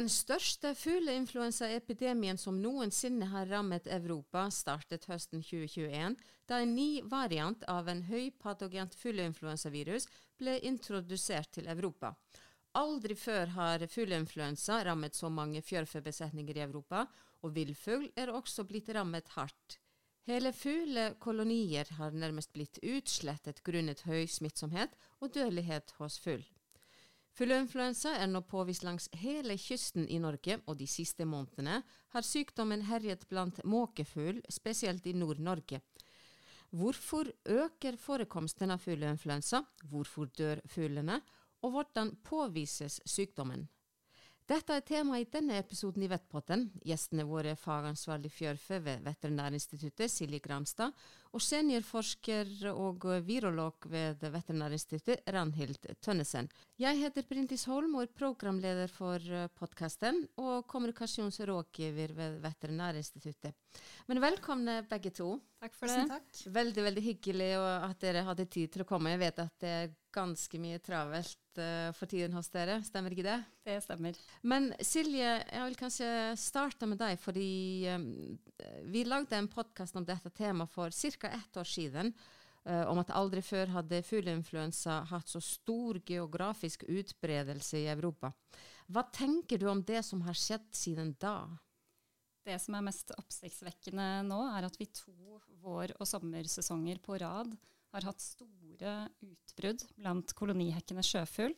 Den største fugleinfluensaepidemien som noensinne har rammet Europa, startet høsten 2021, da en ny variant av en høypatogent fugleinfluensavirus ble introdusert til Europa. Aldri før har fugleinfluensa rammet så mange fjørfebesetninger i Europa, og villfugl er også blitt rammet hardt. Hele fuglekolonier har nærmest blitt utslettet grunnet høy smittsomhet og dødelighet hos fugl. Fugleinfluensa er nå påvist langs hele kysten i Norge, og de siste månedene har sykdommen herjet blant måkefugl, spesielt i Nord-Norge. Hvorfor øker forekomsten av fugleinfluensa, hvorfor dør fuglene, og hvordan påvises sykdommen? Dette er tema i denne episoden i Vettpotten. Gjestene våre er fagansvarlig fjørfe ved Veterinærinstituttet, Silje Gramstad, og seniorforsker og virolog ved Veterinærinstituttet, Ranhild Tønnesen. Jeg heter Brintis Holm og er programleder for eh, podkasten og kommunikasjonsrådgiver ved Veterinærinstituttet. Men velkomne begge to. Takk for det. Takk. Veldig veldig hyggelig at dere hadde tid til å komme. Jeg vet at det er ganske mye travelt uh, for tiden hos dere, stemmer ikke det? Det stemmer. Men Silje, jeg vil kanskje starte med deg, fordi um, vi lagde en podkast om dette temaet for ca. ett år siden. Uh, om at aldri før hadde fugleinfluensa hatt så stor geografisk utbredelse i Europa. Hva tenker du om det som har skjedd siden da? Det som er mest oppsiktsvekkende nå, er at vi to vår- og sommersesonger på rad har hatt store utbrudd blant kolonihekkende sjøfugl,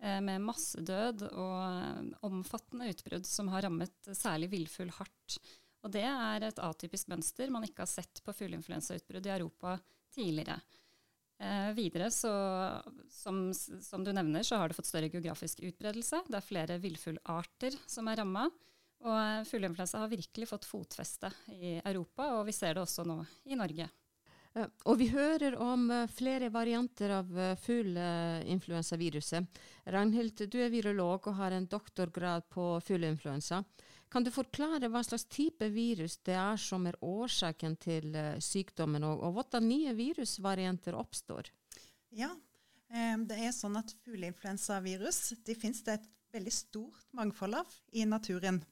eh, med massedød og eh, omfattende utbrudd som har rammet særlig villfugl hardt. Og det er et atypisk mønster man ikke har sett på fugleinfluensautbrudd i Europa tidligere. Eh, videre, så, som, som, du nevner, så har det fått større geografisk utbredelse. Det er flere villfuglarter som er ramma. Og fugleinfluensa har virkelig fått fotfeste i Europa, og vi ser det også nå i Norge. Eh, og vi hører om eh, flere varianter av uh, fugleinfluensaviruset. Ragnhild, du er virolog og har en doktorgrad på fugleinfluensa. Kan du forklare hva slags type virus det er som er årsaken til sykdommen, og, og hvordan nye virusvarianter oppstår? Ja, det er sånn at fugleinfluensavirus de finnes det et veldig stort mangfold av i naturen.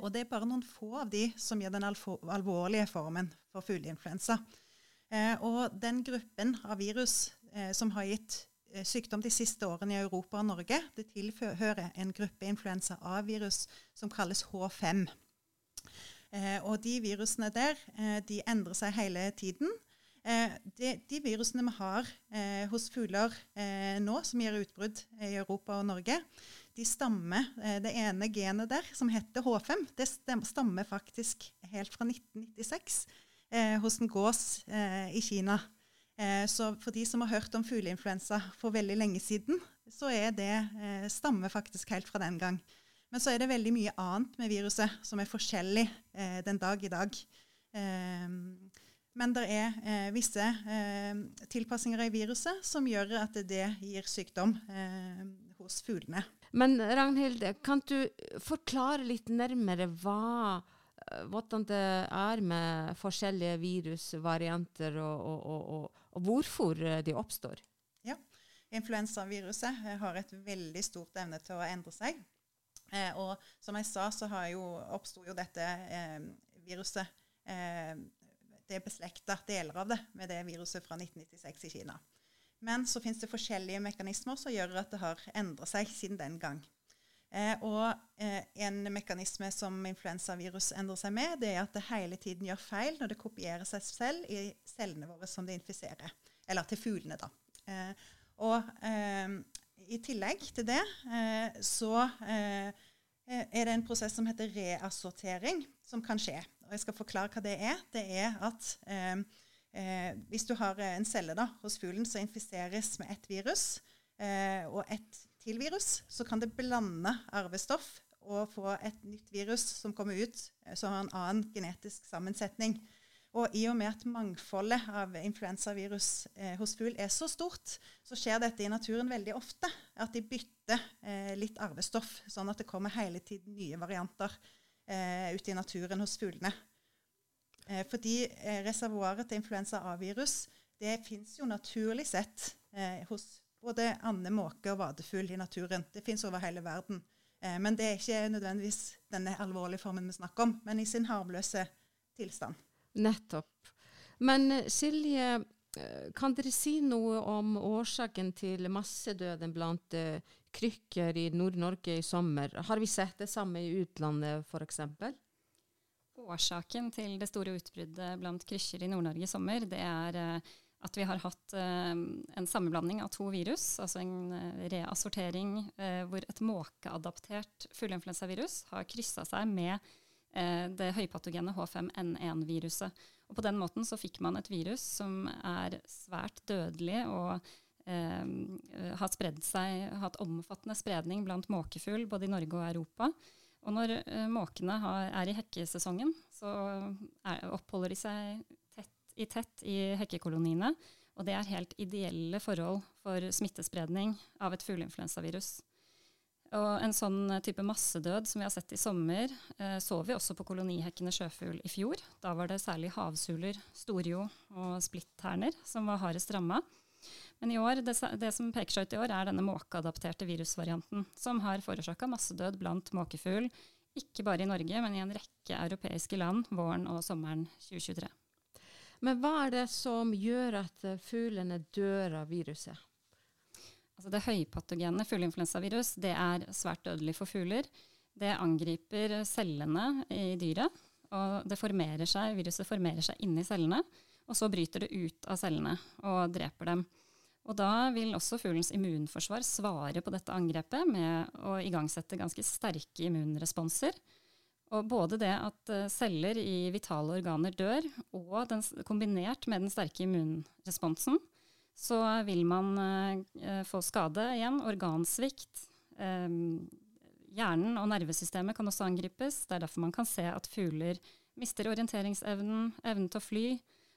og det er bare noen få av de som gir den alvorlige formen for fugleinfluensa. Eh, og den gruppen av virus eh, som har gitt eh, sykdom de siste årene i Europa og Norge, det tilhører en gruppe influensa A-virus som kalles H5. og de virusene der de endrer seg hele tiden. De, de, virusene vi har eh, hos fugler eh, nå, som gir utbrudd i Europa og Norge, de stammer eh, Det ene genet der, som heter H5, det stammer faktisk helt fra 1996 eh, hos en gås eh, i Kina. Eh, så for de som har hørt om fugleinfluensa for veldig lenge siden, så er det eh, stammer faktisk helt fra den gang. Men så er det veldig mye annet med viruset som er forskjellig eh, den dag i dag. Eh, men det er visse tilpassinger i viruset som gjør at det gir sykdom hos fuglene. Men Ragnhild, kan du forklare litt nærmere hva hvordan det er med forskjellige virusvarianter, og, og, og, og, hvorfor de oppstår. Ja, Influensaviruset har et veldig stort evne til å endre seg. Eh, og som jeg sa, så oppsto jo dette eh, viruset eh, Det er beslekta deler av det med det viruset fra 1996 i Kina. Men så finnes det forskjellige mekanismer som gjør at det har endra seg siden den gang. Eh, og eh, en mekanisme som influensavirus endrer seg med, det er at det hele tiden gjør feil når det kopierer seg selv i cellene våre som det infiserer. Eller til fuglene, da. Eh, og eh, i tillegg til det eh, så eh, er det en prosess som heter reassortering, som kan skje. Og jeg skal forklare hva det er. Det er at hvis du har en celle da, hos fuglen som infiseres med ett virus, og ett til virus, så kan det blande arvestoff og få et nytt virus som kommer ut eh, som har en annen genetisk sammensetning. Og i og med at mangfoldet av influensavirus eh, hos fugl er så stort, så skjer dette i naturen veldig ofte. At de bytter eh, litt arvestoff, sånn at det kommer hele tiden nye varianter eh, ut i naturen hos fuglene. Eh, fordi eh, reservoaret til influensa A-virus det fins jo naturlig sett hos både ande, måke og vadefugl i naturen. Det fins over hele verden. Eh, men det er ikke nødvendigvis denne alvorlige formen vi snakker om, men i sin harmløse tilstand. Nettopp. Men eh, Silje, eh, kan dere si noe om årsaken til massedøden blant uh, krykker i Nord-Norge i sommer? Har vi sett det samme i utlandet f.eks.? Årsaken til det store utbruddet blant krykker i Nord-Norge i sommer, det er uh, at vi har hatt eh, en sammenblanding av to virus, altså en uh, reassortering eh, hvor et måkeadaptert fugleinfluensavirus har kryssa seg med det høypatogene H5N1-viruset. Og På den måten så fikk man et virus som er svært dødelig og har spredd seg, hatt omfattende spredning blant måkefugl både i Norge og Europa. Og når måkene har, er i hekkesesongen, så er, oppholder de seg i tett i hekkekoloniene. Og det er helt ideelle forhold for smittespredning av et fugleinfluensavirus. Og en sånn type massedød som vi har sett i sommer, eh, så vi også på kolonihekkende sjøfugl i fjor. Da var det særlig havsuler, storjo og splittterner som var hardest ramma. Men i år, det, det, som peker seg ut i år, er denne måkeadapterte virusvarianten, som har forårsaka massedød blant måkefugl, ikke bare i Norge, men i en rekke europeiske land våren og sommeren 2023. Men hva er det som gjør at eh, fuglene dør av viruset? Altså det høypatogene fugleinfluensavirus det er svært dødelig for fugler. Det angriper cellene i dyret, og det formerer seg, viruset formerer seg inni cellene. Og så bryter det ut av cellene og dreper dem. Og da vil også fuglens immunforsvar svare på dette angrepet med å igangsette ganske sterke immunresponser. Og både det at uh, celler i vitale organer dør, og den, kombinert med den sterke immunresponsen, så vil man eh, få skade igjen. Organsvikt. Eh, hjernen og nervesystemet kan også angripes. Det er derfor man kan se at fugler mister orienteringsevnen, evnen til å fly.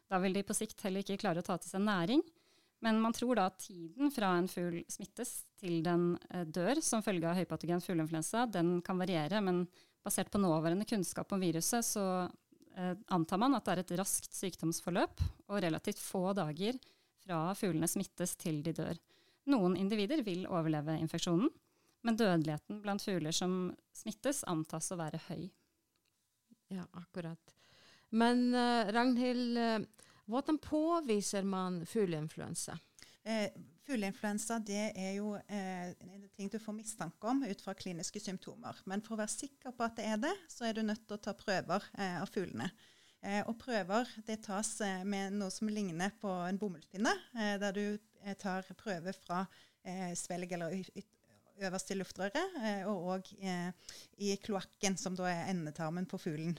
Da vil de på sikt heller ikke klare å ta til seg næring. Men man tror da at tiden fra en fugl smittes til den uh, dør som følge av høypatogen fugleinfluensa, den kan variere. men basert på nåværende kunnskap om viruset, så eh, antar man at det er et raskt sykdomsforløp og relativt få dager fra fuglene smittes til de dør. Noen individer vil overleve infeksjonen, men dødeligheten blant fugler som smittes, antas å være høy. Ja, akkurat. Men uh, Ragnhild, uh, hvordan påviser man fugleinfluensa? Eh, Fugleinfluensa er jo eh, ting du får mistanke om ut fra kliniske symptomer. Men for å være sikker på at det er det, så er du nødt til å ta prøver eh, av fuglene. Eh, og prøver det tas eh, med noe som ligner på en bomullspinne, eh, der du eh, tar prøver fra svelg eller øverst i luftrøret, og òg i kloakken, som da er endetarmen på fuglen.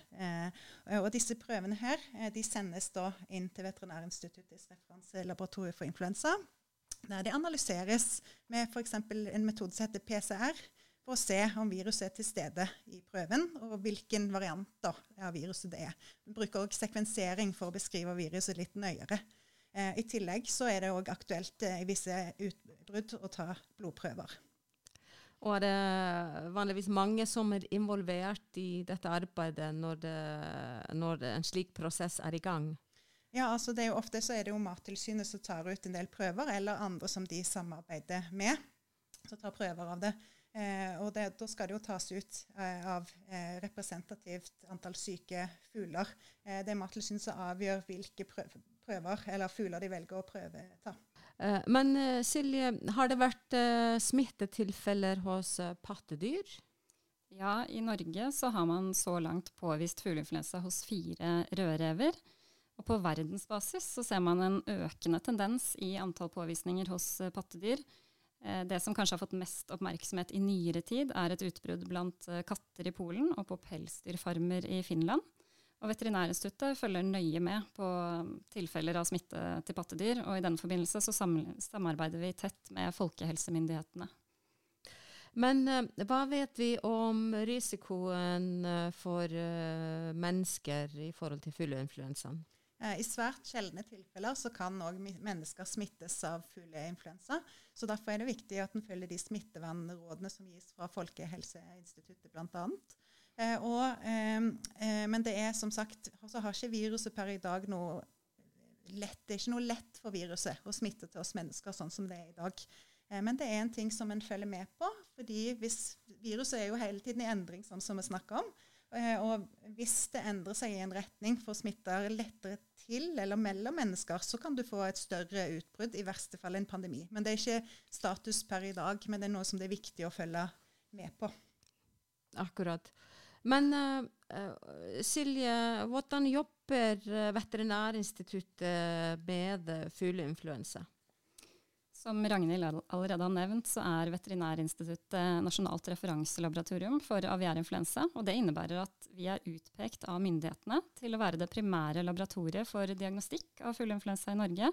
og disse prøvene her de sendes da inn til Veterinærinstituttets referanselaboratorium for influensa der de analyseres med f.eks. en metode som heter PCR, for å se om viruset er til stede i prøven, og hvilken variant av viruset det er. Vi bruker også sekvensering for å beskrive viruset litt nøyere. Eh, I tillegg så er det òg aktuelt eh, i visse utbrudd å ta blodprøver. Og er det vanligvis mange som er involvert i dette arbeidet når, det, når en slik prosess er i gang? Ja, altså det er jo Ofte så er det jo Mattilsynet som tar ut en del prøver, eller andre som de samarbeider med, som tar prøver av det. Eh, og det, da skal det jo tas ut eh, av eh, representativt antall syke fugler. Eh, det er Mattilsynet som avgjør hvilke prøver eller fugler de velger å prøveta. ta. men eh, Silje, har det vært smittetilfeller hos pattedyr? Ja, i Norge så har man så langt påvist fugleinfluensa hos fire rødrever. Og på verdensbasis så ser man en økende tendens i antall påvisninger hos uh, pattedyr. Uh, det som kanskje har fått mest oppmerksomhet i nyere tid, er et utbrudd blant uh, katter i Polen og på pelsdyrfarmer i Finland. Og Veterinærinstituttet følger nøye med på um, tilfeller av smitte til pattedyr, og i den forbindelse så samarbeider vi tett med folkehelsemyndighetene. Men hva vet vi om risikoen for mennesker i forhold til fugleinfluensaen? Eh, I svært sjeldne tilfeller så kan òg mennesker smittes av fugleinfluensa. Så derfor er det viktig at en følger de smittevernrådene som gis fra Folkehelseinstituttet bl.a. Eh, eh, eh, men det er som sagt, så har ikke viruset per i dag noe lett, Det er ikke noe lett for viruset å smitte til oss mennesker sånn som det er i dag. Eh, men det er en ting som en følger med på fordi hvis viruset er jo hele tiden i endring, sånn som vi snakker om. Eh, og hvis det endrer seg i en retning for smitter lettere til eller mellom mennesker, så kan du få et større utbrudd, i verste fall en pandemi. Men det er ikke status per i dag, men det er noe som det er viktig å følge med på. Akkurat. Men uh, Silje, hvordan jobber Veterinærinstituttet med fugleinfluensa? Som Ragnhild allerede har nevnt, så er Veterinærinstituttet nasjonalt referanselaboratorium for aviarinfluensa. Og det innebærer at vi er utpekt av myndighetene til å være det primære laboratoriet for diagnostikk av fugleinfluensa i Norge.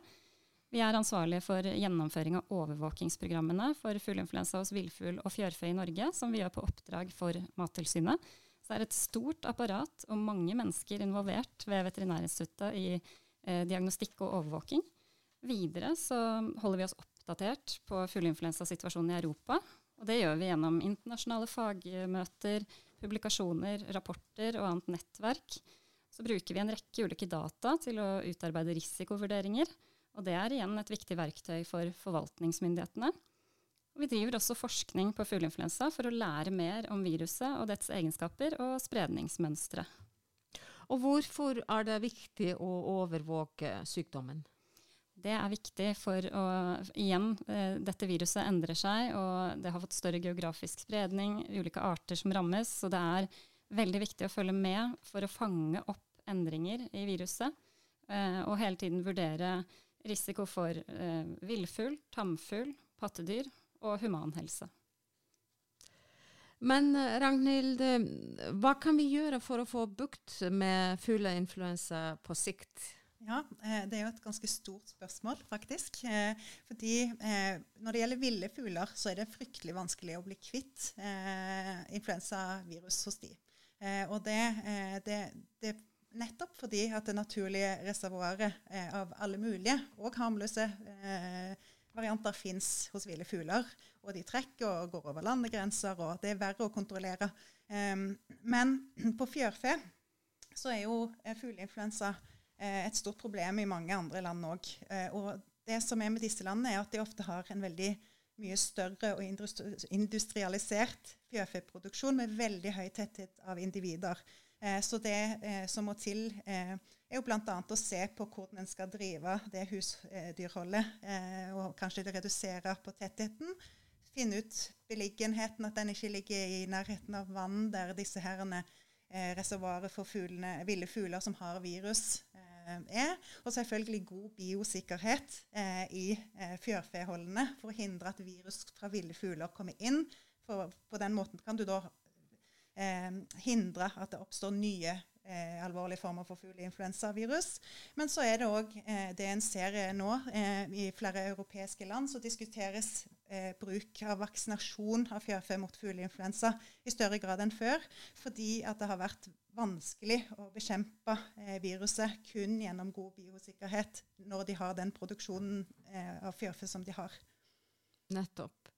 Vi er ansvarlige for gjennomføring av overvåkingsprogrammene for fugleinfluensa hos villfugl og fjørfe i Norge, som vi gjør på oppdrag for Mattilsynet. Så det er et stort apparat og mange mennesker involvert ved Veterinærinstituttet i eh, diagnostikk og overvåking. Videre så holder vi oss oppdatert på fugleinfluensasituasjonen i Europa. Og det gjør vi gjennom internasjonale fagmøter, publikasjoner, rapporter og annet nettverk. Så bruker vi en rekke ulike data til å utarbeide risikovurderinger. Og det er igjen et viktig verktøy for forvaltningsmyndighetene. Vi driver også forskning på fugleinfluensa for å lære mer om viruset og dets egenskaper og spredningsmønstre. Og hvorfor er det viktig å overvåke sykdommen? Det er viktig for å Igjen, eh, dette viruset endrer seg, og det har fått større geografisk spredning, ulike arter som rammes. Så det er veldig viktig å følge med for å fange opp endringer i viruset. Eh, og hele tiden vurdere risiko for eh, villfugl, tamfugl, pattedyr og humanhelse. Men Ragnhild, hva kan vi gjøre for å få bukt med fugleinfluensa på sikt? Ja, eh, det er jo et ganske stort spørsmål, faktisk. Eh, fordi eh, når det gjelder ville fugler, så er det fryktelig vanskelig å bli kvitt influensavirus hos de. Og det, det, det nettopp fordi at det naturlige reservoaret av alle mulige og harmløse varianter fins hos ville fugler. Og de trekker og går over landegrenser, og det er verre å kontrollere. Men på fjørfe så er jo fugleinfluensa et stort problem i mange andre land òg. Eh, og det som er med disse landene, er at de ofte har en veldig mye større og industrialisert fjørfeproduksjon med veldig høy tetthet av individer. Eh, så det som må til, er jo bl.a. å se på hvordan en skal drive det husdyrholdet, og kanskje redusere på tettheten. Finne ut beliggenheten, at den ikke ligger i nærheten av vann der disse herrene reservoaret for fuglene, ville fugler som har virus, Eh, er. Og selvfølgelig god biosikkerhet eh, i eh, fjørfeholdene for å hindre at virus fra ville fugler kommer inn. For på den måten kan du da eh, hindre at det oppstår nye eh, alvorlige former for fugleinfluensavirus. Men så er det òg eh, det en ser nå i flere europeiske land, så diskuteres bruk av vaksinasjon av fjørfe mot fugleinfluensa i større grad enn før. Fordi at det har vært vanskelig å bekjempe eh, viruset kun gjennom god biosikkerhet når de har den produksjonen eh, av fjørfe som de har. Nettopp.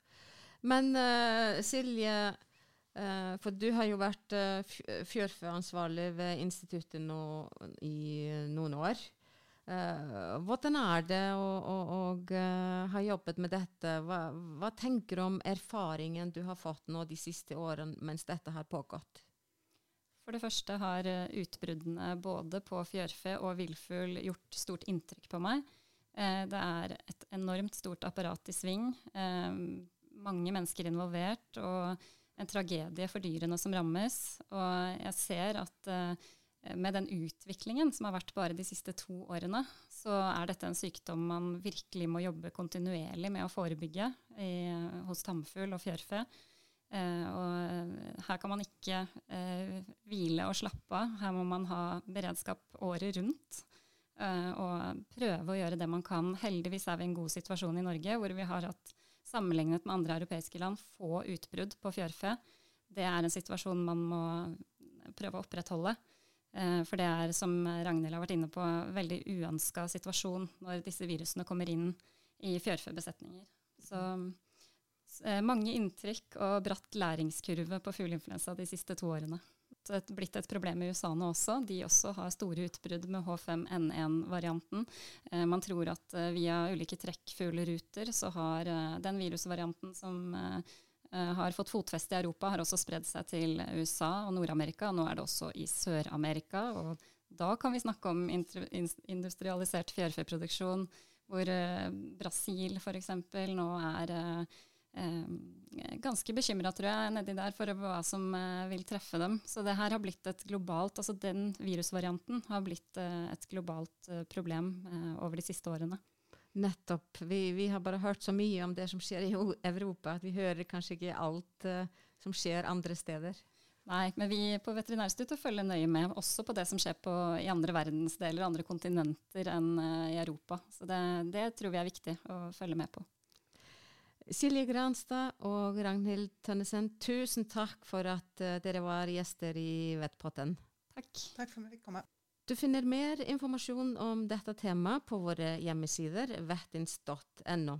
Men uh, Silje, uh, for du har jo vært uh, fjørfeansvarlig ved instituttet nå i noen år. Hvordan er det å, å, å ha jobbet med dette? Hva, hva tenker du om erfaringen du har fått nå de siste årene mens dette har pågått? For det første har eh, utbruddene både på fjørfe og villfugl gjort stort inntrykk på meg. Uh, det er et enormt stort apparat i sving. Mange mennesker involvert, og en tragedie for dyrene som rammes. Og jeg ser at med den utviklingen som har vært bare de siste to årene, så er dette en sykdom man virkelig må jobbe kontinuerlig med å forebygge i, hos tamfugl og fjørfe. Eh, og her kan man ikke eh, hvile og slappe av. Her må man ha beredskap året rundt. Eh, og prøve å gjøre det man kan. Heldigvis er vi i en god situasjon i Norge, hvor vi har hatt, sammenlignet med andre europeiske land, få utbrudd på fjørfe. Det er en situasjon man må prøve å opprettholde. For det er, som Ragnhild har vært inne på, veldig uønska situasjon når disse virusene kommer inn i fjørfebesetninger. Så Eh, mange inntrykk og bratt læringskurve på fugleinfluensa de siste to årene. Det er blitt et problem i USA nå også. De også har store utbrudd med H5N1-varianten. Eh, man tror at eh, via ulike trekkfugleruter så har den virusvarianten som har fått fotfeste i Europa, har også spredd seg til USA og Nord-Amerika. Nå er det også i Sør-Amerika. og Da kan vi snakke om industrialisert fjørfeproduksjon, hvor uh, Brasil f.eks. nå er uh, ganske bekymra, tror jeg, nedi der for hva som vil treffe dem. Så det her har blitt et globalt, altså den virusvarianten har blitt et globalt problem over de siste årene. Nettopp. Vi, vi, har bare hørt så mye om det som skjer i Europa, at vi hører kanskje ikke alt uh, som skjer andre steder. Nei, men vi på Veterinærstudiet følger nøye med, også på det som skjer på, i andre verdensdeler, andre kontinenter enn uh, i Europa. Så det, det, tror vi er viktig å følge med på. Silje Granstad og Ragnhild Tønnesen, tusen takk for at uh, dere var gjester i Vettpotten. Takk. Takk for at vi fikk komme. Du finner mer informasjon om dette temaet på våre hjemmesider vettins.no.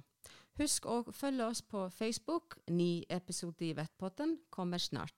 Husk å følge oss på Facebook. Ny episode i Vettpotten kommer snart.